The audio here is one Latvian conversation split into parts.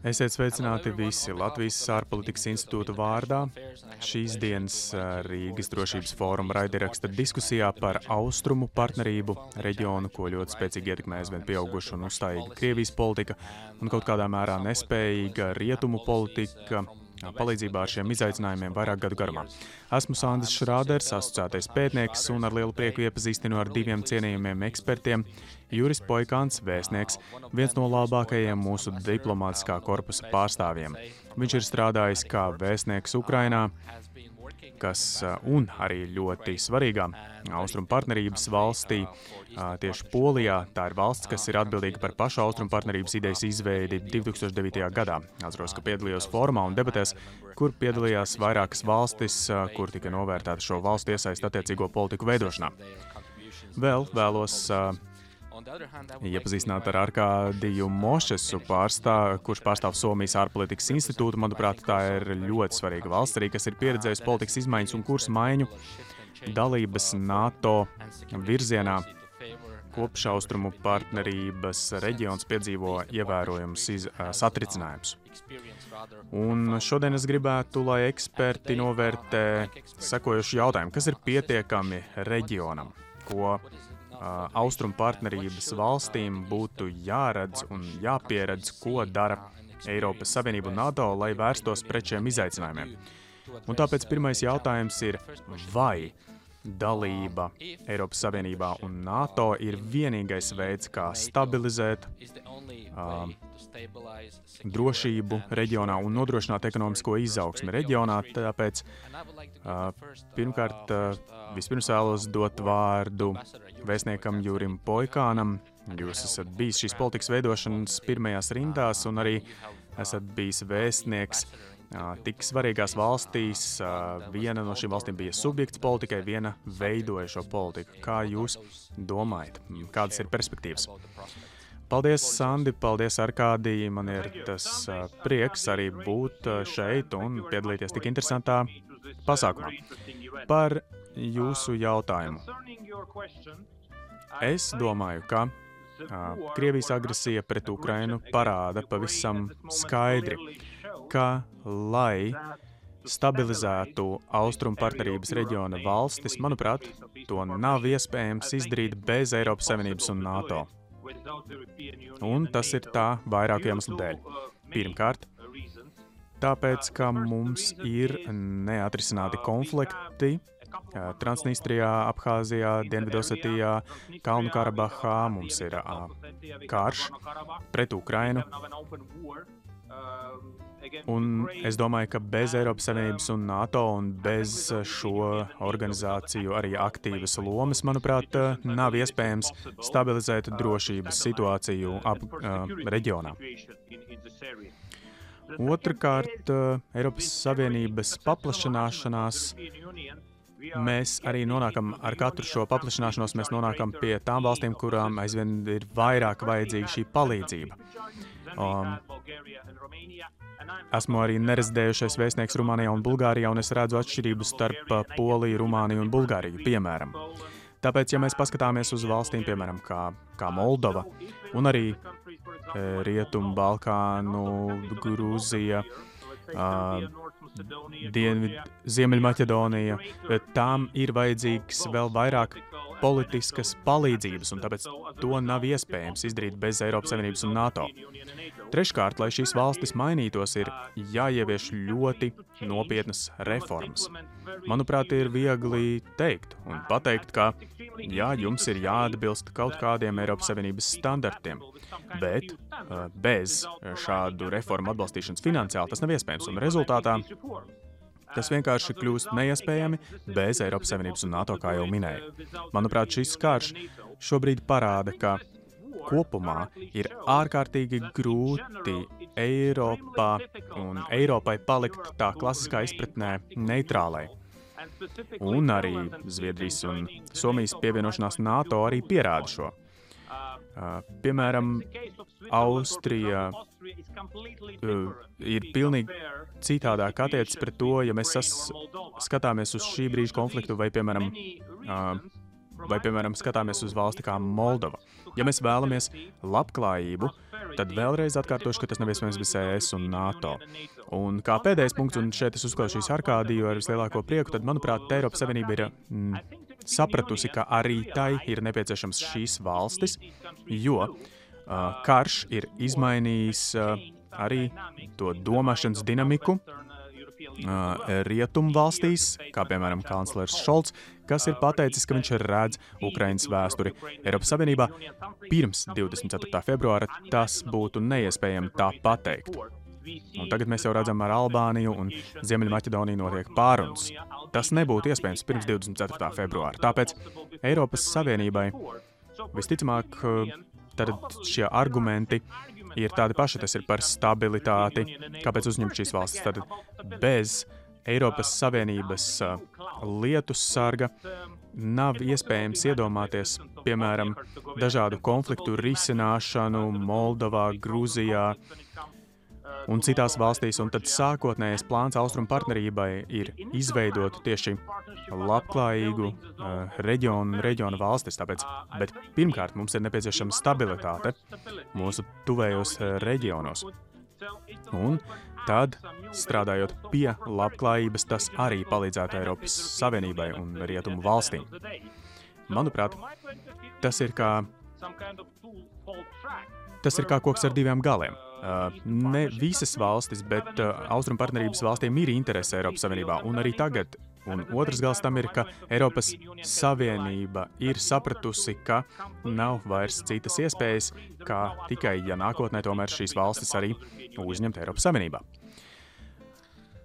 Esiet sveicināti visi Latvijas ārpolitikas institūta vārdā. Šīs dienas Rīgas drošības fóruma raidieraksta diskusijā par austrumu partnerību reģionu, ko ļoti spēcīgi ietekmē aizvien pieauguša un uzstājīga Krievijas politika. un kaut kādā mērā nespējīga rietumu politika palīdzībā ar šiem izaicinājumiem vairāk gadu garumā. Esmu Sandrs Šrāders, asociētais pētnieks, un ar lielu prieku iepazīstinu ar diviem cienījumiem ekspertiem. Juris Poikāns, vēstnieks, viens no labākajiem mūsu diplomātiskā korpusa pārstāvjiem. Viņš ir strādājis kā vēstnieks Ukrainā, kas un arī ļoti svarīgā austrumu partnerības valstī, tieši Polijā. Tā ir valsts, kas ir atbildīga par pašu austrumu partnerības idejas izveidi 2009. gadā. Atceros, ka piedalījos formā un debatēs, kur piedalījās vairākas valstis, kur tika novērtēta šo valstu iesaist attiecīgo politiku veidošanā. Vēl vēlos uh, Iepazīstināt ar Arkādiju Mošesu, pārstā, kurš pārstāv Somijas ārpolitikas institūtu. Manuprāt, tā ir ļoti svarīga valsts, arī kas ir pieredzējusi politikas izmaiņas un kursu maiņu dalības NATO virzienā. Kopš austrumu partnerības reģions piedzīvo ievērojumus satricinājumus. Un šodien es gribētu, lai eksperti novērtē sekojušu jautājumu, kas ir pietiekami reģionam, ko austrumu partnerības valstīm būtu jāredz un jāpieredz, ko dara Eiropas Savienība un NATO, lai vērstos pret šiem izaicinājumiem. Un tāpēc pirmais jautājums ir, vai dalība Eiropas Savienībā un NATO ir vienīgais veids, kā stabilizēt uh, drošību reģionā un nodrošināt ekonomisko izaugsmi reģionā. Tāpēc uh, pirmkārt, uh, vispirms vēlos dot vārdu vēstniekam Jurim Poikānam. Jūs esat bijis šīs politikas veidošanas pirmajās rindās un arī esat bijis vēstnieks tik svarīgās valstīs. Viena no šīm valstīm bija subjekts politikai, viena veidoja šo politiku. Kā jūs domājat, kādas ir perspektīvas? Paldies, Sandi, paldies, Arkādī. Man ir tas prieks arī būt šeit un piedalīties tik interesantā pasākumā. Par jūsu jautājumu. Es domāju, ka Krievijas agresija pret Ukrainu parāda pavisam skaidri, ka, lai stabilizētu austrumu partnerības reģiona valstis, manuprāt, to nav iespējams izdarīt bez Eiropas Savienības un NATO. Un tas ir tā vairāku iemeslu dēļ. Pirmkārt, tāpēc, ka mums ir neatrisināti konflikti Transnistrijā, Abhāzijā, Dienvidosetijā, Kalnu Karabahā. Mums ir karš pret Ukrainu. Un es domāju, ka bez Eiropas Savienības un NATO un bez šo organizāciju arī aktīvas lomas, manuprāt, nav iespējams stabilizēt drošības situāciju ap uh, reģionā. Otrakārt, Eiropas Savienības paplašanāšanās mēs arī nonākam ar katru šo paplašināšanos, mēs nonākam pie tām valstīm, kurām aizvien ir vairāk vajadzīga šī palīdzība. Um, esmu arī nerezidējušais vēstnieks Rumānijā un Bulgārijā, un es redzu atšķirību starp uh, Poliju, Rumāniju un Bulgāriju, piemēram. Tāpēc, ja mēs paskatāmies uz valstīm, piemēram, kā, kā Moldova un arī e, Rietumu, Balkānu, Grūzija, uh, Ziemeļmaķedonija, tām ir vajadzīgs vēl vairāk politiskas palīdzības, un tāpēc to nav iespējams izdarīt bez Eiropas Savienības un NATO. Treškārt, lai šīs valstis mainītos, ir jāievieš ļoti nopietnas reformas. Manuprāt, ir viegli teikt un pateikt, ka jā, jums ir jāatbilst kaut kādiem Eiropas Savienības standartiem, bet bez šādu reformu atbalstīšanas finansiāli tas nav iespējams. Un rezultātā Tas vienkārši kļūst neiespējami bez Eiropas Savienības un NATO, kā jau minēju. Manuprāt, šis karš šobrīd parāda, ka kopumā ir ārkārtīgi grūti Eiropā un Eiropai palikt tā klasiskā izpratnē neitrālai. Un arī Zviedrijas un Somijas pievienošanās NATO arī pierāda šo. Piemēram, Austrija ir pilnīgi citādāk attiecas pret to, ja mēs skatāmies uz šī brīža konfliktu vai, piemēram, vai, piemēram, skatāmies uz valsti kā Moldova. Ja mēs vēlamies labklājību tad vēlreiz atkārtošu, ka tas nav iespējams bez ES un NATO. Un kā pēdējais punkts, un šeit es uzklausīšu Arkādiju ar vislielāko prieku, tad, manuprāt, Eiropas Savienība ir mm, sapratusi, ka arī tai ir nepieciešams šīs valstis, jo uh, karš ir izmainījis uh, arī to domāšanas dinamiku rietumu valstīs, kā piemēram kanclers Šolts, kas ir pateicis, ka viņš redz Ukraiņas vēsturi Eiropas Savienībā. Pirms 24. februāra tas būtu neiespējami tā pateikt. Un tagad mēs jau redzam, ar Albāniju un Ziemeļmaķedoniju notiek pārunas. Tas nebūtu iespējams pirms 24. februāra. Tāpēc Eiropas Savienībai visticamāk tad šie argumenti ir tādi paši. Tas ir par stabilitāti, kāpēc uzņemt šīs valstis. Tad bez Eiropas Savienības lietu sarga nav iespējams iedomāties, piemēram, dažādu konfliktu risināšanu Moldovā, Grūzijā, un citās valstīs. Un tad sākotnējais plāns austrumu partnerībai ir izveidot tieši labklājīgu uh, reģionu, reģionu valstis. Tāpēc, bet pirmkārt mums ir nepieciešama stabilitāte mūsu tuvējos uh, reģionos. Un tad, strādājot pie labklājības, tas arī palīdzētu Eiropas Savienībai un Rietumu valstīm. Manuprāt, tas ir kā, tas ir kā koks ar diviem galiem. Uh, ne visas valstis, bet uh, austrumu partnerības valstīm ir interese Eiropas Savienībā. Un arī tagad. Un otrs gals tam ir, ka Eiropas Savienība ir sapratusi, ka nav vairs citas iespējas, kā tikai, ja nākotnē tomēr šīs valstis arī uzņemt Eiropas Savienībā.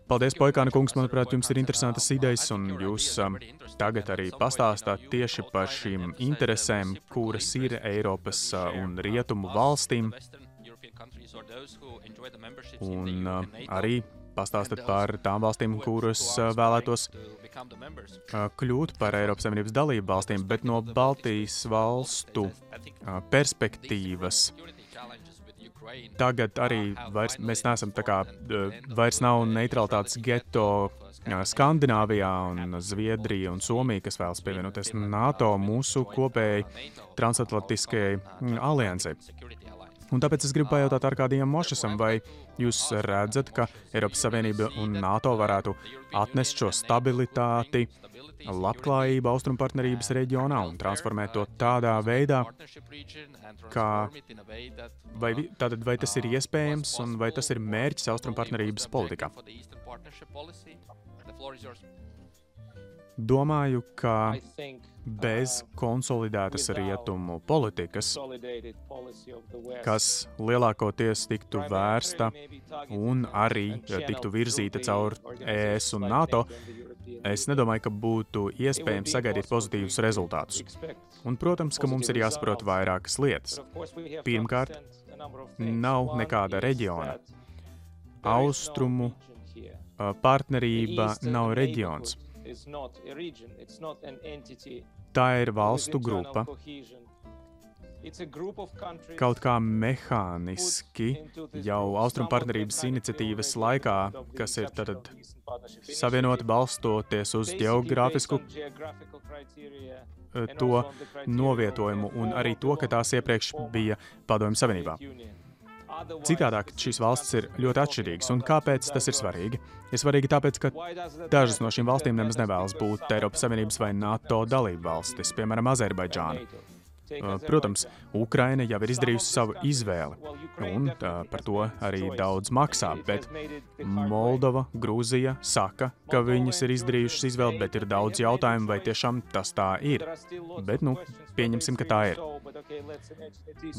Paldies, Poikāna kungs. Manuprāt, jums ir interesantas idejas, un jūs um, tagad arī pastāstāt tieši par šīm interesēm, kuras ir Eiropas uh, un Rietumu valstīm. Un uh, arī pastāstiet par tām valstīm, kuras uh, vēlētos uh, kļūt par Eiropas Savienības dalību valstīm, bet no Baltijas valstu perspektīvas. Tagad arī vairs, mēs neesam tā kā, vairs nav neutralitātes geto Skandināvijā un Zviedrija un Somija, kas vēlas pievienoties NATO mūsu kopējai transatlantiskajai mm, aliansei. Un tāpēc es gribu pajautāt Arkādijam Mošasam, vai jūs redzat, ka Eiropas Savienība un NATO varētu atnest šo stabilitāti, labklājību austrumu partnerības reģionā un transformēt to tādā veidā, kā vai, tātad, vai tas ir iespējams un vai tas ir mērķis austrumu partnerības politikā. Domāju, ka bez konsolidētas rietumu politikas, kas lielākoties tiktu vērsta un arī tiktu virzīta caur ES un NATO, es nedomāju, ka būtu iespējams sagaidīt pozitīvus rezultātus. Un, protams, ka mums ir jāsaprot vairākas lietas. Pirmkārt, nav nekāda reģiona. Austrumu partnerība nav reģions. Tā ir valstu grupa. Kaut kā mehāniski jau Austrum partnerības iniciatīvas laikā, kas ir tad savienoti balstoties uz geogrāfisku eh, to novietojumu un arī to, ka tās iepriekš bija Padomju Savienībā. Citādāk šīs valstis ir ļoti atšķirīgas. Un kāpēc tas ir svarīgi? Ir svarīgi tāpēc, ka dažas no šīm valstīm nemaz nevēlas būt Eiropas Savienības vai NATO dalību valstis, piemēram, Azerbaidžāna. Uh, protams, Ukraina jau ir izdarījusi savu izvēli, un tā, uh, par to arī daudz maksā. Bet Moldova, Grūzija saka, ka viņas ir izdarījušas izvēli, bet ir daudz jautājumu, vai tiešām tas tā ir. Bet, nu, pieņemsim, ka tā ir.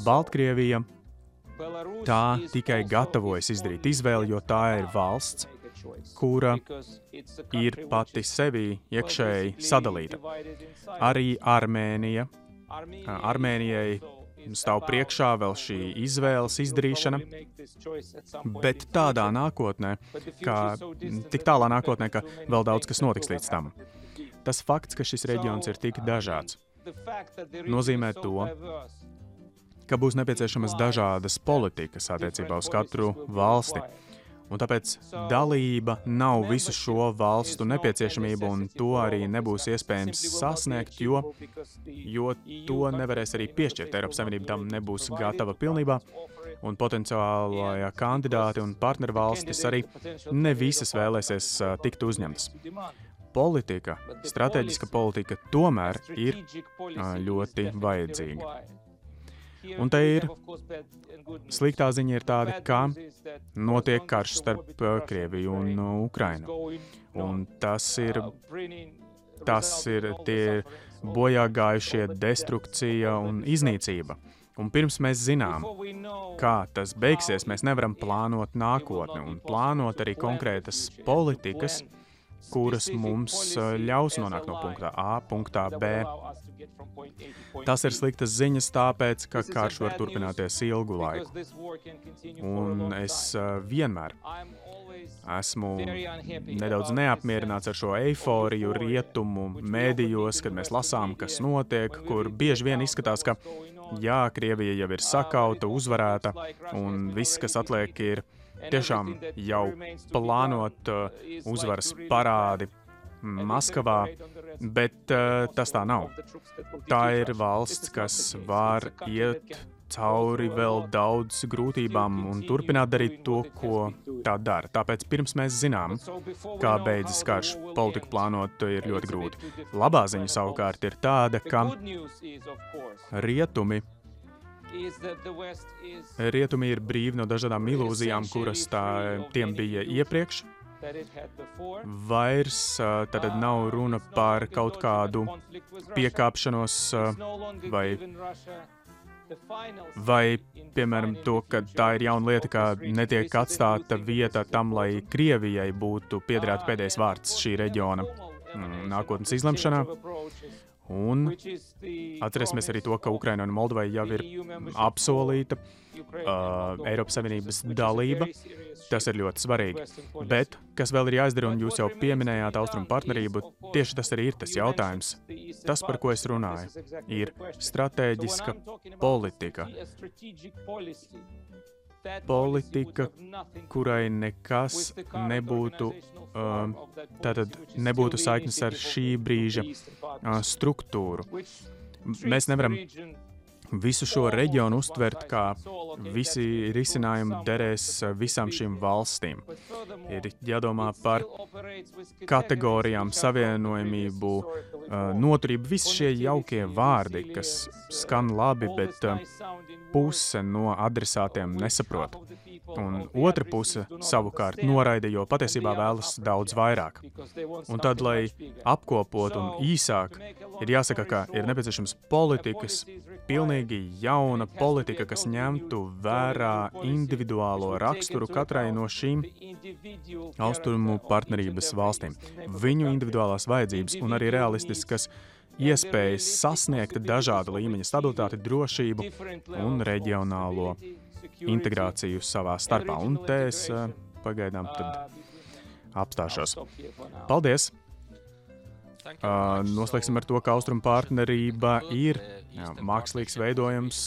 Baltkrievija Tā tikai gatavojas izdarīt izvēli, jo tā ir valsts, kura ir pati sevi iekšēji sadalīta. Arī Armēnija. Armēnijai stāv priekšā vēl šī izvēles izdarīšana, bet tādā nākotnē, kā tik tālā nākotnē, ka vēl daudz kas notiks līdz tam. Tas fakts, ka šis reģions ir tik dažāds, nozīmē to, ka būs nepieciešamas dažādas politikas attiecībā uz katru valsti. Un tāpēc dalība nav visu šo valstu nepieciešamība, un to arī nebūs iespējams sasniegt, jo, jo to nevarēs arī piešķirt. Eiropas Savienība tam nebūs gatava pilnībā, un potenciālajā kandidāti un partnervalstis arī ne visas vēlēsies tikt uzņemtas. Politika, strateģiska politika tomēr ir ļoti vajadzīga. Un te ir sliktā ziņa ir tāda, ka notiek karš starp Krieviju un Ukrainu. Un tas ir, tas ir tie bojā gājušie destrukcija un iznīcība. Un pirms mēs zinām, kā tas beigsies, mēs nevaram plānot nākotni un plānot arī konkrētas politikas, kuras mums ļaus nonākt no punktā A punktā B. Tas ir sliktas ziņas, tāpēc, ka karš var turpināties ilgu laiku. Un es vienmēr esmu nedaudz neapmierināts ar šo eifóriju rietumu mēdījos, kad mēs lasām, kas notiek, kur bieži vien izskatās, ka jā, Krievija jau ir sakauta, uzvarēta, un viss, kas atliek, ir tiešām jau plānot uzvaras parādi Maskavā, bet uh, tas tā nav. Tā ir valsts, kas var iet cauri vēl daudz grūtībām un turpināt darīt to, ko tā dara. Tāpēc pirms mēs zinām, kā beidzas karš, politiku plānot ir ļoti grūti. Labā ziņa savukārt ir tāda, ka rietumi Rietumi ir brīvi no dažādām ilūzijām, kuras tā, tiem bija iepriekš, Vairs tad nav runa par kaut kādu piekāpšanos vai, vai, piemēram, to, ka tā ir jauna lieta, ka netiek atstāta vieta tam, lai Krievijai būtu piederēta pēdējais vārds šī reģiona mm, nākotnes izlemšanā. Un atcerēsimies arī to, ka Ukraina un Moldova jau ir apsolīta uh, Eiropas Savienības dalība. Tas ir ļoti svarīgi. Bet, kas vēl ir jāizdara, un jūs jau pieminējāt austrumu partnerību, tieši tas arī ir tas jautājums. Tas, par ko es runāju, ir strateģiska politika. Politika, kurai nekas nebūtu, uh, tātad nebūtu saiknes ar šī brīža uh, struktūru. Mēs nevaram visu šo reģionu uztvert kā visi risinājumi derēs visām šīm valstīm. Ir jādomā par kategorijām, savienojumību, noturību, visi šie jaukie vārdi, kas skan labi, bet puse no adresātiem nesaprot. Un otra puse savukārt noraida, jo patiesībā vēlas daudz vairāk. Un tad, lai apkopotu un īsāk, ir jāsaka, ka ir nepieciešams politikas, pilnīgi jauna politika, kas ņemtu vērā individuālo raksturu katrai no šīm austrumu partnerības valstīm, viņu individuālās vajadzības un arī realistiskas iespējas sasniegt dažāda līmeņa stabilitāti, drošību un reģionālo integrāciju savā starpā. Un te es eh, pagaidām apstāšos. Paldies! Uh, noslēgsim ar to, ka austrumu partnerība ir jā, mākslīgs veidojums.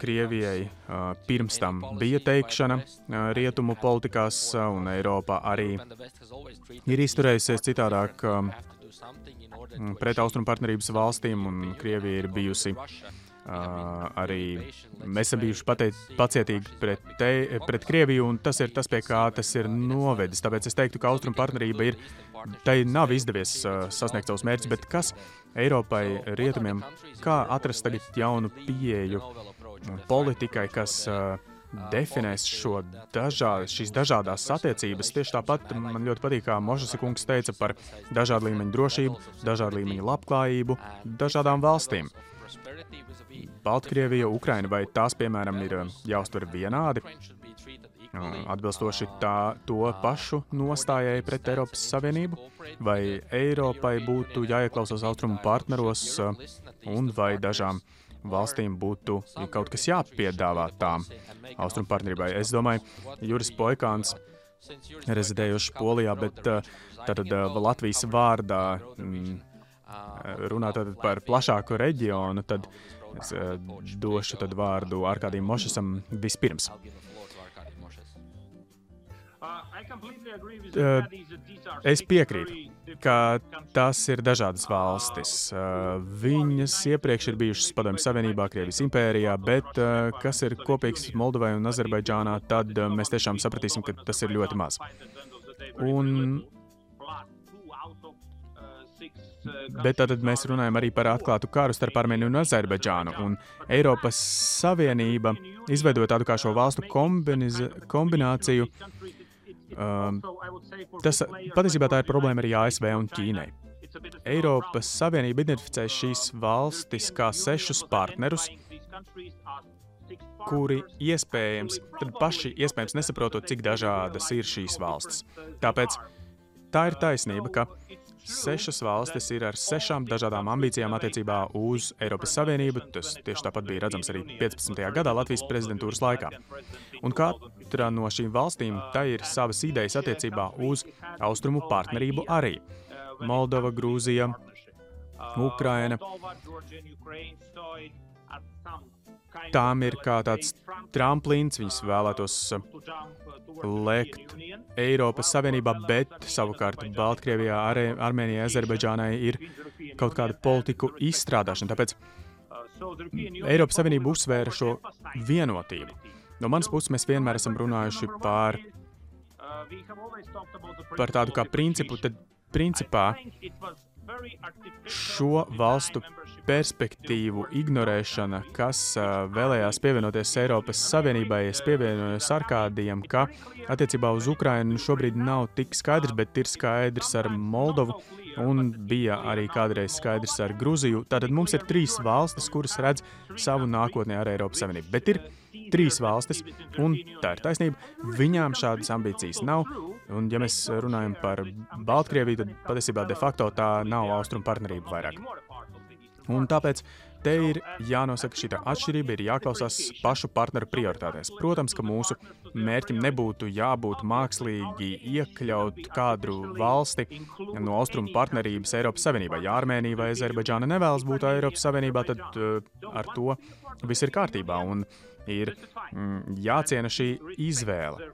Krievijai pirms tam bija teikšana rietumu politikās, un Eiropa arī ir izturējusies citādāk pret austrumu partnerības valstīm, un Krievija ir bijusi Uh, arī mēs esam bijuši pateic, pacietīgi pret, te, pret Krieviju, un tas ir tas, pie kā tas ir novedis. Tāpēc es teiktu, ka austrumu partnerība ir, tai nav izdevies uh, sasniegt savus mērķus, bet kas Eiropai, rietumiem, kā atrast tagad jaunu pieeju politikai, kas uh, definēs šo dažād, šīs dažādas attiecības. Tieši tāpat man ļoti patīk, kā Možas kungs teica par dažādu līmeņu drošību, dažādu līmeņu labklājību, dažādām valstīm. Baltkrievija, Ukraina, vai tās, piemēram, ir jāuztver vienādi, atbilstoši tā, to pašu nostājai pret Eiropas Savienību, vai Eiropai būtu jāieklausās austrumu partneros, un vai dažām valstīm būtu kaut kas jāpiedāvā tām austrumu partnerībai. Es domāju, Juris Poikāns rezidējuši Polijā, bet tātad Latvijas vārdā mm, runāt par plašāku reģionu, tad es došu tad vārdu Arkādijam Mošasam vispirms. Es piekrītu, ka tas ir dažādas valstis. Viņas iepriekš ir bijušas Padomju Savienībā, Krievijas impērijā, bet kas ir kopīgs Moldovai un Azerbaidžānā, tad mēs tiešām sapratīsim, ka tas ir ļoti maz. Un Bet tad mēs runājam arī par atklātu karu starp Armēniju un Azerbaidžānu. Un Eiropas Savienība izveidoja tādu kā šo valstu kombināciju. Um, tas patiesībā tā ir problēma arī ASV un Ķīnai. Eiropas Savienība identificē šīs valstis kā sešus partnerus, kuri iespējams, tad paši iespējams nesaprotot, cik dažādas ir šīs valstis. Tāpēc tā ir taisnība, ka Sešas valstis ir ar sešām dažādām ambīcijām attiecībā uz Eiropas Savienību. Tas tieši tāpat bija redzams arī 15. gadā Latvijas prezidentūras laikā. Un katra no šīm valstīm tai ir savas idejas attiecībā uz austrumu partnerību arī. Moldova, Grūzija, Ukraina. Tām ir kā tāds tramplīns, viņas vēlētos lekt Eiropas Savienībā, bet savukārt Baltkrievijā, Ar Armēnijai, Azerbaidžānai ir kaut kāda politiku izstrādāšana. Tāpēc Eiropas Savienība uzsvēra šo vienotību. No manas puses mēs vienmēr esam runājuši par, par tādu kā principu, tad principā šo valstu perspektīvu ignorēšana, kas vēlējās pievienoties Eiropas Savienībai, es pievienojos Arkādijam, ka attiecībā uz Ukrainu šobrīd nav tik skaidrs, bet ir skaidrs ar Moldovu un bija arī kādreiz skaidrs ar Gruziju. Tātad mums ir trīs valstis, kuras redz savu nākotnē ar Eiropas Savienību. Bet ir trīs valstis, un tā ir taisnība, viņām šādas ambīcijas nav. Un, ja mēs runājam par Baltkrieviju, tad patiesībā de facto tā nav austrumu partnerība vairāk. Un tāpēc te ir jānosaka šī atšķirība, ir jāklausās pašu partneru prioritātēs. Protams, ka mūsu mērķim nebūtu jābūt mākslīgi iekļaut kādu valsti no austrumu partnerības Eiropas Savienībā. Ja Armēnija vai Azerbaidžāna nevēlas būt Eiropas Savienībā, tad uh, ar to viss ir kārtībā un ir mm, jāciena šī izvēle.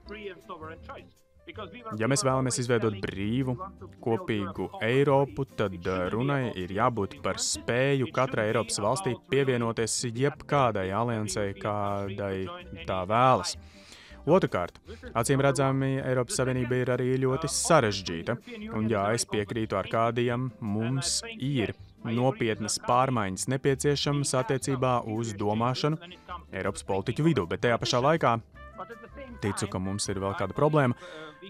Ja mēs vēlamies izveidot brīvu, kopīgu Eiropu, tad eh, runai ir jābūt par spēju katrai Eiropas valstī pievienoties jebkādai aliansei, kādai tā vēlas. Otrakārt, acīm redzami, Eiropas Savienība ir arī ļoti sarežģīta, un jā, es piekrītu ar kādiem, mums ir nopietnas pārmaiņas nepieciešamas attiecībā uz domāšanu Eiropas politiķu vidū, bet tajā pašā laikā ticu, ka mums ir vēl kāda problēma,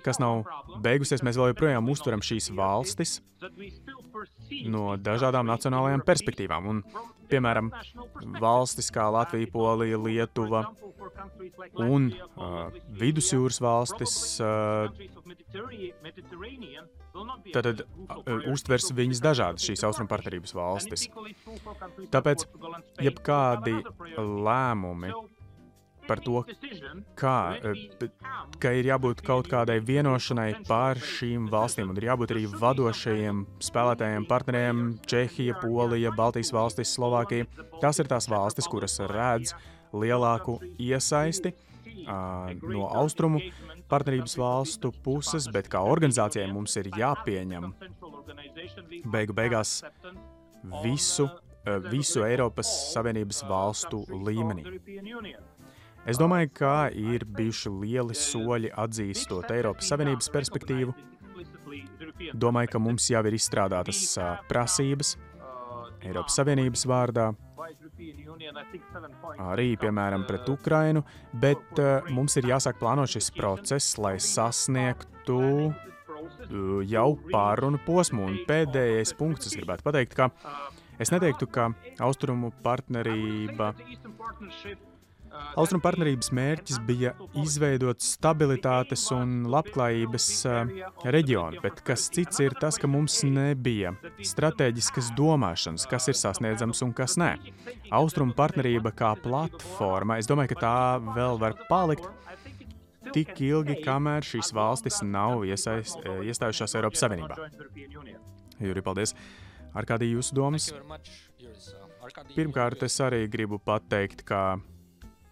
kas nav beigusies. Mēs vēl joprojām uztveram šīs valstis no dažādām nacionālajām perspektīvām. Un, piemēram, valstis kā Latvija, Polija, Lietuva un uh, vidusjūras valstis. Uh, Tad uh, uztvers viņas dažādas šīs austrumu partnerības valstis. Tāpēc jebkādi lēmumi par to, kā, eh, ka ir jābūt kaut kādai vienošanai pār šīm valstīm, un ir jābūt arī vadošajiem spēlētājiem, partneriem - Čehija, Polija, Baltijas valstis, Slovākija. Tās ir tās valstis, kuras redz lielāku iesaisti no austrumu partnerības valstu puses, bet kā organizācijai mums ir jāpieņem beigu beigās visu, visu Eiropas Savienības valstu līmenī. Es domāju, ka ir bijuši lieli soļi atzīstot Eiropas Savienības perspektīvu. Domāju, ka mums jau ir izstrādātas prasības Eiropas Savienības vārdā, arī, piemēram, pret Ukrainu, bet mums ir jāsāk plānot šis process, lai sasniegtu jau pārunu posmu. Un pēdējais punkts, es gribētu pateikt, ka es neteiktu, ka austrumu partnerība Austrum partnerības mērķis bija izveidot stabilitātes un labklājības uh, reģionu, bet kas cits ir tas, ka mums nebija strateģiskas domāšanas, kas ir sasniedzams un kas nē. Austrum partnerība kā platforma, es domāju, ka tā vēl var palikt tik ilgi, kamēr šīs valstis nav iesaist, iestājušās Eiropas Savienībā. Juri, paldies! Ar kādī jūsu domas? Pirmkārt, es arī gribu pateikt, ka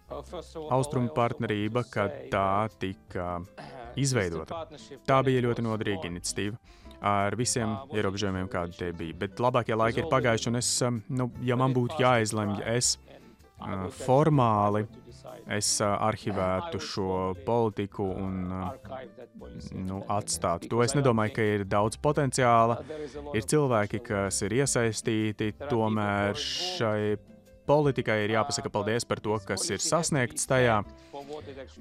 austrumu partnerība, kad tā tika izveidota. Tā bija ļoti noderīga iniciatīva. Ar visiem ierobežojumiem, kādi tie bija. Bet labākie laiki ir pagājuši, un es, nu, ja man būtu jāizlemj, es uh, formāli es uh, arhivētu šo politiku un uh, nu, atstātu to. Es nedomāju, ka ir daudz potenciāla. Ir cilvēki, kas ir iesaistīti tomēr šai politikai ir jāpasaka paldies par to, kas ir sasniegts tajā.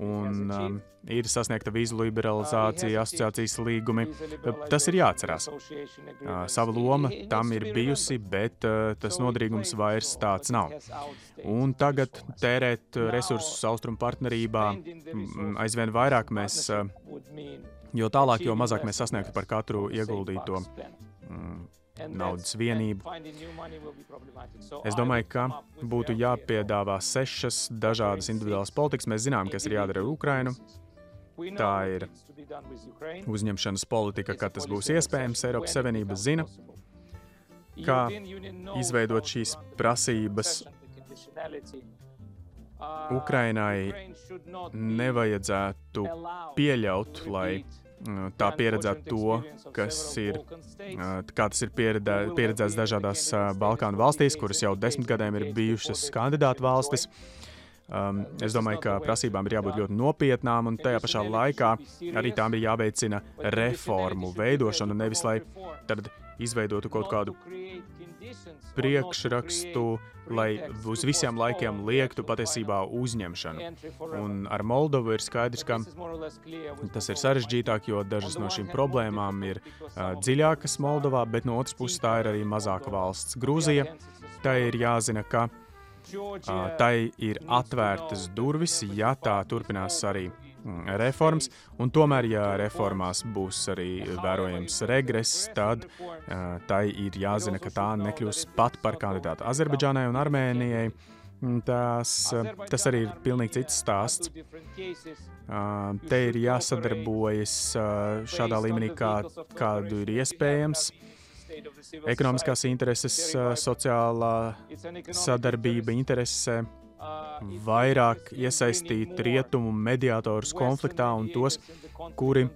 Un um, ir sasniegta vīzu liberalizācija, asociācijas līgumi. Tas ir jāatcerās. Uh, sava loma tam ir bijusi, bet uh, tas noderīgums vairs tāds nav. Un tagad tērēt resursus austrumu partnerībā aizvien vairāk mēs, uh, jo tālāk, jo mazāk mēs sasniegtu par katru ieguldīto. Mm, naudas vienību. Es domāju, ka būtu jāpiedāvā sešas dažādas individuālas politikas. Mēs zinām, kas ir jādara ar Ukrainu. Tā ir uzņemšanas politika, kad tas būs iespējams. Eiropas Savienība zina, kā izveidot šīs prasības. Ukrainai nevajadzētu pieļaut, lai tā pieredzētu to, kas ir, kā tas ir pieredzē, pieredzēts dažādās Balkānu valstīs, kuras jau desmit gadiem ir bijušas kandidātu valstis. Um, es domāju, ka prasībām ir jābūt ļoti nopietnām, un tajā pašā laikā arī tām ir jāveicina reformu veidošana, nevis lai izveidotu kaut kādu priekšrakstu, lai uz visiem laikiem liektu patiesībā uzņemšanu. Un ar Moldovu ir skaidrs, ka tas ir sarežģītāk, jo dažas no šīm problēmām ir uh, dziļākas Moldovā, bet no otras puses tā ir arī mazāka valsts. Grūzija, tai ir jāzina, ka uh, tai ir atvērtas durvis, ja tā turpinās arī reformas, un tomēr, ja reformās būs arī vērojams regress, tad uh, tai ir jāzina, ka tā nekļūs pat par kandidātu Azerbaidžānai un Armēnijai. Mm, tas, tas arī ir pilnīgi cits stāsts. Uh, te ir jāsadarbojas uh, šādā līmenī, kā, kādu ir iespējams. Ekonomiskās intereses, sociālā sadarbība interesē vairāk iesaistīt rietumu mediātorus konfliktā un tos, kuri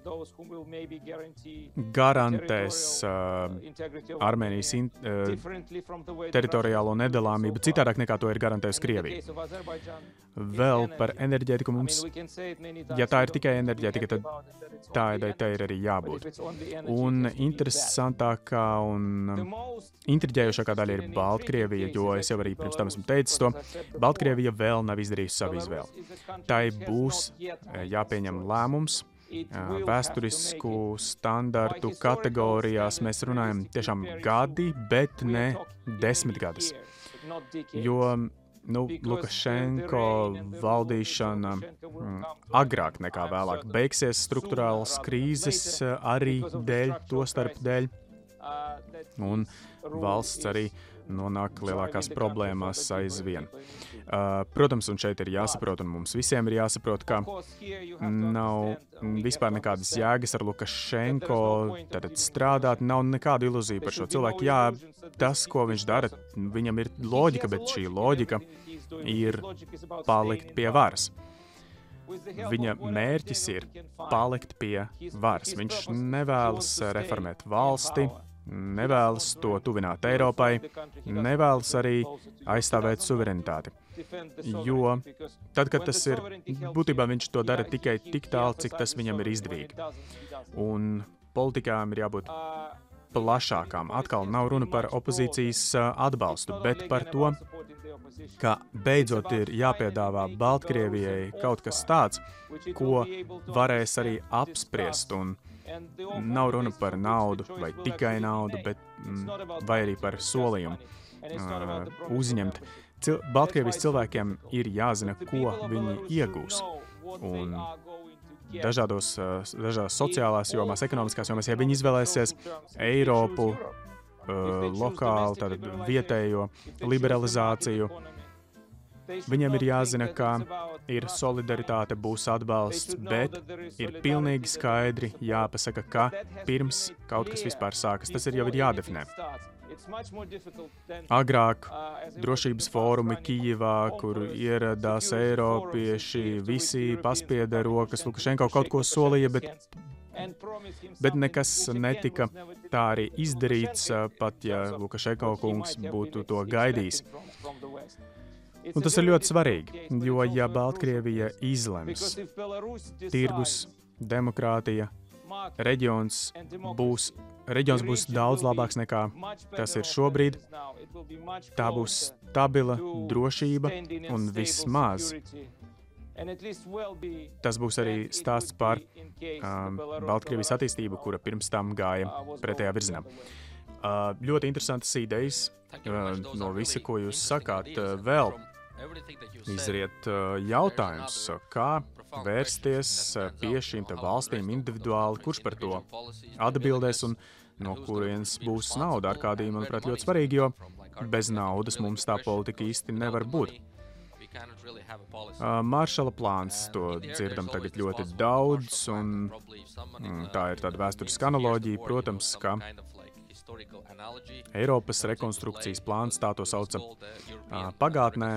garantēs uh, Armēnijas in, uh, teritoriālo nedalāmību citādāk nekā to ir garantējusi Krievija. Vēl par enerģētiku mums, ja tā ir tikai enerģētika, tad tādai tai ir arī jābūt. Un interesantākā un intriģējošākā daļa ir Baltkrievija, jo es jau arī pirms tam esmu teicis to, Baltkrievija vēl nav izdarījusi savu izvēli. Tai būs jāpieņem lēmums vēsturisku standartu kategorijās mēs runājam tiešām gadi, bet ne desmitgades. Jo nu, Lukašenko valdīšana mm, agrāk nekā vēlāk beigsies struktūrālas krīzes arī dēļ, to starp dēļ. Un valsts arī nonāk lielākās problēmās aizvien. Uh, protams, un šeit ir jāsaprot, un mums visiem ir jāsaprot, ka nav vispār nekādas jēgas ar Lukašenko strādāt, nav nekāda ilūzija par šo cilvēku. Jā, tas, ko viņš dara, viņam ir loģika, bet šī loģika ir palikt pie varas. Viņa mērķis ir palikt pie varas. Viņš nevēlas reformēt valsti, nevēlas to tuvināt Eiropai, nevēlas arī aizstāvēt suverenitāti. Jo tad, kad tas ir, būtībā viņš to dara tikai tik tālu, cik tas viņam ir izdevīgi. Un politikām ir jābūt plašākām. Atkal nav runa par opozīcijas atbalstu, bet par to, ka beidzot ir jāpiedāvā Baltkrievijai kaut kas tāds, ko varēs arī apspriest un Nav runa par naudu vai tikai naudu, bet mm, vai arī par solījumu uh, uzņemt. Cil Baltkrievijas cilvēkiem ir jāzina, ko viņi iegūs. Un dažādos, dažādās sociālās jomās, ekonomiskās jomās, ja viņi izvēlēsies Eiropu, uh, lokālu, tātad vietējo liberalizāciju, Viņam ir jāzina, ka ir solidaritāte, būs atbalsts, bet ir pilnīgi skaidri jāpasaka, ka pirms kaut kas vispār sākas, tas ir jau ir jādefinē. Agrāk drošības fórumi Kijivā, kur ieradās Eiropieši, visi paspieda rokas, Lukašenko kaut ko solīja, bet Bet nekas netika tā arī izdarīts, pat ja Lukašenko kungs būtu to gaidījis. Un tas ir ļoti svarīgi, jo ja Baltkrievija izlems tirgus, demokrātija, reģions būs, reģions būs daudz labāks nekā tas ir šobrīd. Tā būs stabila drošība un vismaz Tas būs arī stāsts par um, Baltkrievijas attīstību, kura pirms tam gāja pretējā virzienā. Ļoti interesantas idejas no visa, ko jūs sakāt. Vēl izriet jautājums, kā vērsties pie šīm valstīm individuāli, kurš par to atbildēs un no kurienes būs nauda. Ar kādiem, manuprāt, ļoti svarīgi, jo bez naudas mums tā politika īsti nevar būt. Maršala plāns, to dzirdam tagad ļoti daudz, un mm, tā ir tāda vēsturiska analoģija, protams, ka Eiropas rekonstrukcijas plāns, tā to sauca uh, pagātnē,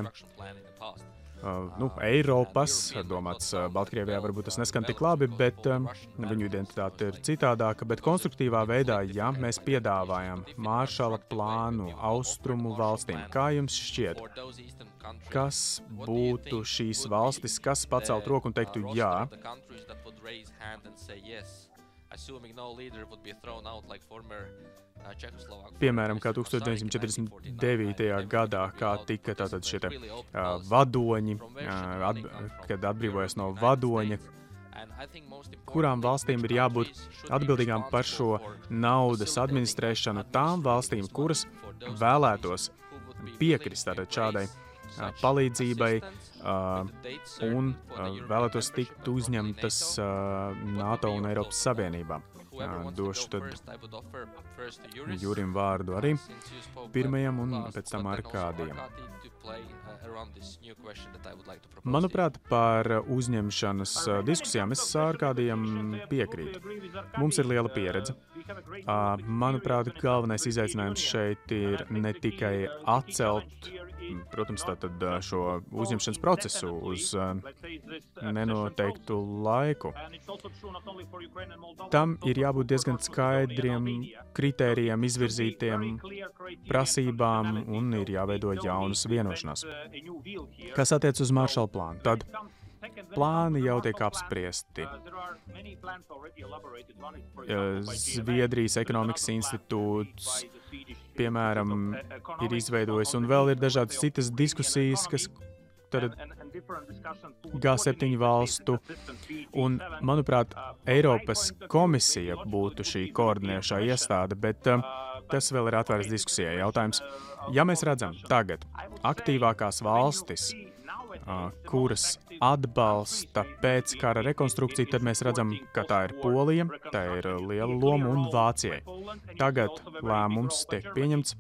Uh, nu, Eiropas, domāts, uh, Baltkrievijā varbūt tas neskan tik labi, bet um, viņu identitāte ir citādāka. Bet konstruktīvā veidā, ja mēs piedāvājam Māršala plānu austrumu valstīm, kā jums šķiet, kas būtu šīs valstis, kas pacelt roku un teiktu jā? Assuming no leader would be thrown out like former Piemēram, kā 1949. gadā, kā tika tātad šie te, uh, vadoņi, uh, at, kad atbrīvojas no vadoņa, kurām valstīm ir jābūt atbildīgām par šo naudas administrēšanu tām valstīm, kuras vēlētos piekrist tātad šādai uh, palīdzībai uh, un uh, vēlētos tikt uzņemtas uh, NATO un Eiropas Savienībā. Došu tad Jurim vārdu arī pirmajam un pēc tam Arkādijam. Manuprāt, par uzņemšanas diskusijām es Arkādijam piekrītu. Mums ir liela pieredze. Manuprāt, galvenais izaicinājums šeit ir ne tikai atcelt protams, tātad šo uzņemšanas procesu uz nenoteiktu laiku. Tam ir jābūt diezgan skaidriem kritērijiem, izvirzītiem prasībām un ir jāveido jaunas vienošanās. Kas attiec uz Maršala plānu, tad Plāni jau tiek apspriesti. Zviedrijas ekonomikas institūts, piemēram, ir izveidojis, un vēl ir dažādas citas diskusijas, kas tad G7 valstu, un, manuprāt, Eiropas komisija būtu šī koordinējošā iestāde, bet uh, tas vēl ir atvērts diskusijai. Jautājums, ja mēs redzam tagad aktīvākās valstis, kuras atbalsta pēc kara rekonstrukciju, tad mēs redzam, ka tā ir Polija, tā ir liela loma un Vācijai. Tagad lēmums tiek pieņemts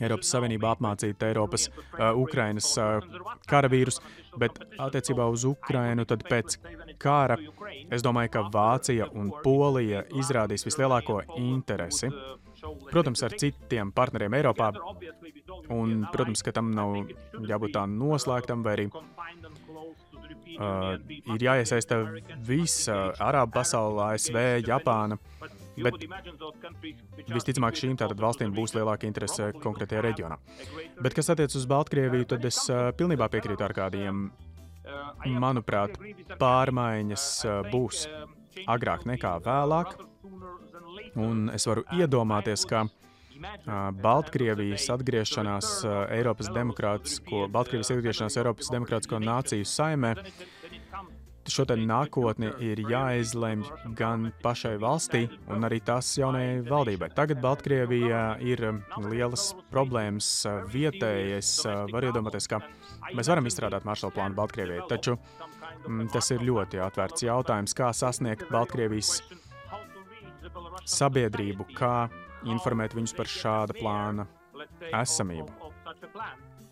Eiropas Savienībā apmācīt Eiropas, uh, Ukrainas uh, karavīrus, bet attiecībā uz Ukrainu tad pēc kara es domāju, ka Vācija un Polija izrādīs vislielāko interesi. Protams, ar citiem partneriem Eiropā, un, protams, ka tam nav jābūt tā noslēgtam, vai arī uh, ir jāiesaista visa Arābu pasaule, ASV, Japāna. Bet visticamāk šīm tātad valstīm būs lielāka interese konkrētajā reģionā. Bet kas attiec uz Baltkrieviju, tad es uh, pilnībā piekrītu ar kādiem, manuprāt, pārmaiņas uh, būs agrāk nekā vēlāk. Un es varu iedomāties, ka Baltkrievijas atgriešanās Eiropas demokrātisko, Baltkrievijas atgriešanās Eiropas demokrātisko nāciju saimē šo nākotni ir jāizlemj gan pašai valstī, gan arī tās jaunajai valdībai. Tagad Baltkrievijā ir lielas problēmas vietēji. Es varu iedomāties, ka mēs varam izstrādāt maršala plānu Baltkrievijai, taču mm, tas ir ļoti atvērts jautājums, kā sasniegt Baltkrievijas sabiedrību, kā informēt viņus par šāda plāna esamību.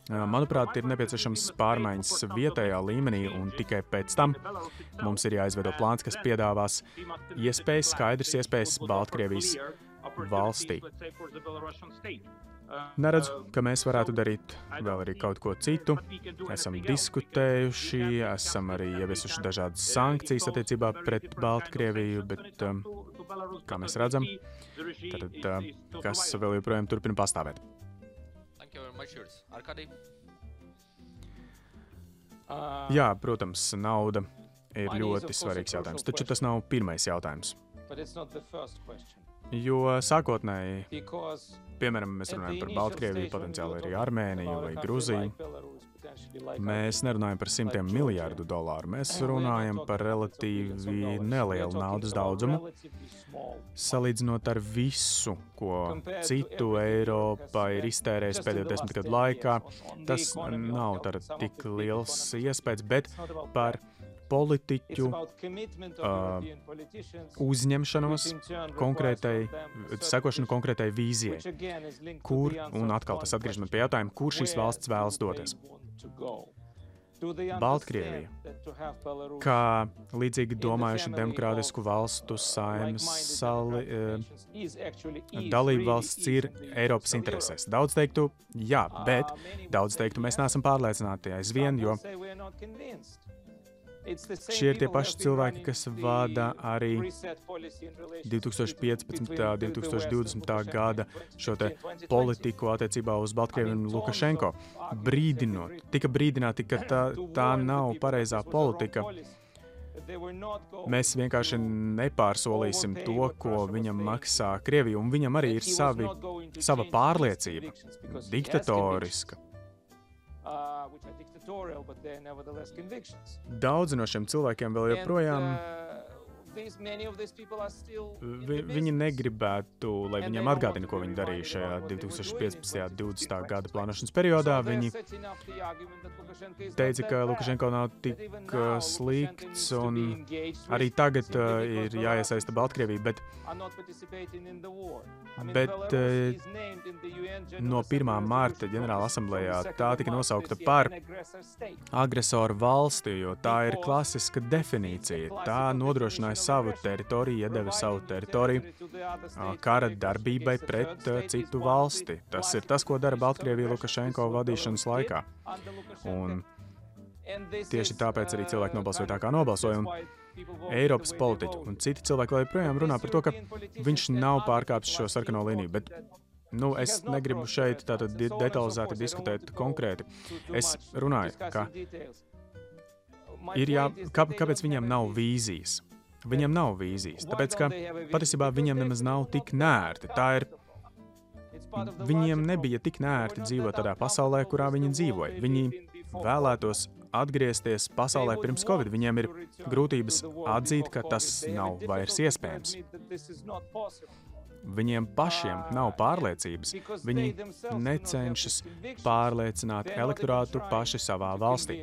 Manuprāt, ir nepieciešams pārmaiņas vietējā līmenī, un tikai pēc tam mums ir jāizveido plāns, kas piedāvās iespējas, skaidrs iespējas Baltkrievijas valstī. Neredzu, ka mēs varētu darīt vēl arī kaut ko citu. Esam diskutējuši, esam arī ieviesuši dažādas sankcijas attiecībā pret Baltkrieviju, bet, um, kā mēs redzam, tad, kas vēl joprojām turpina pastāvēt. Jā, protams, nauda ir ļoti svarīgs jautājums, taču tas nav pirmais jautājums. Jo sākotnēji, piemēram, mēs runājam par Baltkrieviju, potenciāli arī Armēniju vai Gruziju. Mēs nerunājam par simtiem miljārdu dolāru. Mēs runājam par relatīvi nelielu naudas daudzumu. Salīdzinot ar visu, ko citu Eiropa ir iztērējis pēdējo desmit gadu laikā, tas nav tik liels iespējas, bet par politiķu uh, uzņemšanos konkrētai, sekošanu konkrētai vīzijai, kur, un atkal tas atgriežamies pie jautājuma, kur šīs valsts vēlas doties. Baltkrievija, kā līdzīgi domājuši demokrātisku valstu saimnes sali, eh, dalību valsts ir Eiropas interesēs. Daudz teiktu, jā, bet daudz teiktu, mēs neesam pārliecināti aizvien, jo Šie ir tie paši cilvēki, kas vada arī 2015. un 2020. gada šo politiku attiecībā uz Baltkrieviju un Lukašenko. Brīdinot, tika brīdināti, ka tā, tā nav pareizā politika. Mēs vienkārši nepārsolīsim to, ko viņam maksā Krievija, un viņam arī ir savi, sava pārliecība, diktatoriska. Daudzi no šiem cilvēkiem vēl joprojām uh, Vi, viņi negribētu, lai viņiem atgādina, ko viņi darīja šajā 2015. un 2020. gada plānošanas periodā. Viņi teica, ka Lukašenko nav tik uh, slikts, un arī tagad uh, ir jāiesaista Baltkrievija. Bet, bet uh, no 1. mārta ģenerāla asamblējā tā tika nosaukta par agresoru valsti, jo tā ir klasiska definīcija. Tā nodrošināja savu teritoriju, iedeva savu teritoriju kara darbībai pret citu valsti. Tas ir tas, ko dara Baltkrievija Lukašenko vadīšanas laikā. Un tieši tāpēc arī cilvēki nobalsoja tā, kā nobalsoja. Eiropas politiķi un citi cilvēki vēl joprojām runā par to, ka viņš nav pārkāpis šo sarkano līniju. Bet Nu, es negribu šeit detalizēti diskutēt konkrēti. Es runāju, ka ir jā, kā, kāpēc viņiem nav vīzijas. Viņam nav vīzijas, tāpēc ka patiesībā viņam nemaz nav tik nērti. Tā ir. Viņiem nebija tik nērti dzīvot tādā pasaulē, kurā viņi dzīvoja. Viņi vēlētos atgriezties pasaulē pirms Covid. Viņiem ir grūtības atzīt, ka tas nav vairs iespējams. Viņiem pašiem nav pārliecības. Viņi necenšas pārliecināt elektorātu paši savā valstī.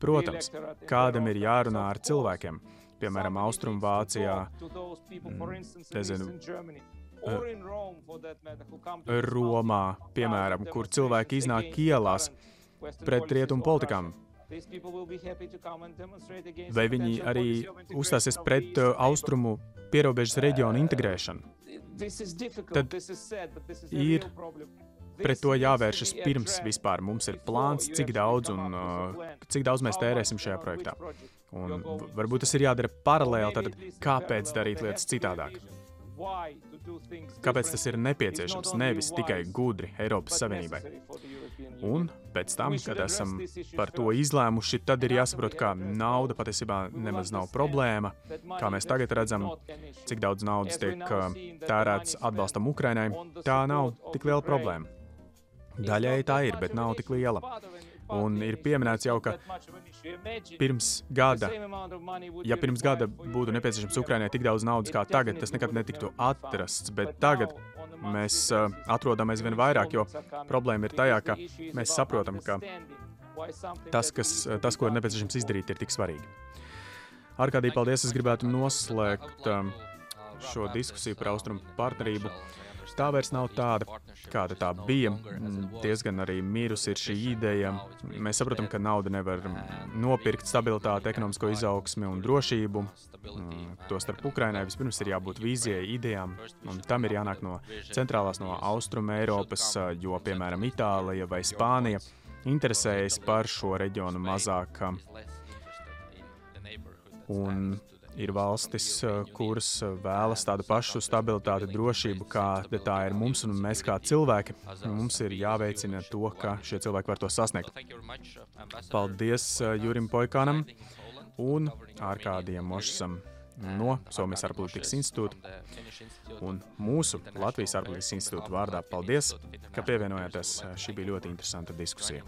Protams, kādam ir jārunā ar cilvēkiem piemēram, Austrumvācijā, nezinu, Romā, piemēram, kur cilvēki iznāk ielās pret rietumu politikām. Vai viņi arī uzstāsies pret uh, austrumu pierobežas reģionu integrēšanu? Tad ir pret to jāvēršas pirms vispār mums ir plāns, cik daudz un uh, cik daudz mēs tērēsim šajā projektā. Un varbūt tas ir jādara paralēli, tad kāpēc darīt lietas citādāk? Kāpēc tas ir nepieciešams? Nevis tikai gudri Eiropas Savienībai. Un pēc tam, kad esam par to izlēmuši, tad ir jāsaprot, ka nauda patiesībā nemaz nav problēma. Kā mēs tagad redzam, cik daudz naudas tiek uh, tērēts atbalstam Ukrainai, tā nav tik liela problēma. Daļai tā ir, bet nav tik liela. Un ir pieminēts jau, ka pirms gada, ja pirms gada būtu nepieciešams Ukraiņai tik daudz naudas kā tagad, tas nekad netiktu atrasts. Bet tagad mēs uh, atrodam aizvien vairāk, jo problēma ir tajā, ka mēs saprotam, ka tas, kas, tas, ko ir nepieciešams izdarīt, ir tik svarīgi. Arkādī, paldies! Es gribētu noslēgt um, šo diskusiju par austrumu partnerību tā vairs nav tāda, kāda tā bija. Diezgan arī mirusi ir šī ideja. Mēs saprotam, ka nauda nevar nopirkt stabilitāti, ekonomisko izaugsmi un drošību. Tostarp Ukrainai vispirms ir jābūt vīzijai, idejām, un tam ir jānāk no centrālās, no austruma Eiropas, jo, piemēram, Itālija vai Spānija interesējas par šo reģionu mazāk. Un ir valstis, eh, kuras eh, vēlas tādu pašu stabilitāti, drošību, kāda tā ir mums, un mēs kā cilvēki. Mums ir jāveicina to, ka šie cilvēki var to sasniegt. Paldies eh, Jurim Poikanam un Ārkādiem Mošsam no Somijas ārpolitikas institūta un mūsu Latvijas ārpolitikas institūta vārdā. Paldies, ka pievienojāties. Šī bija ļoti interesanta diskusija.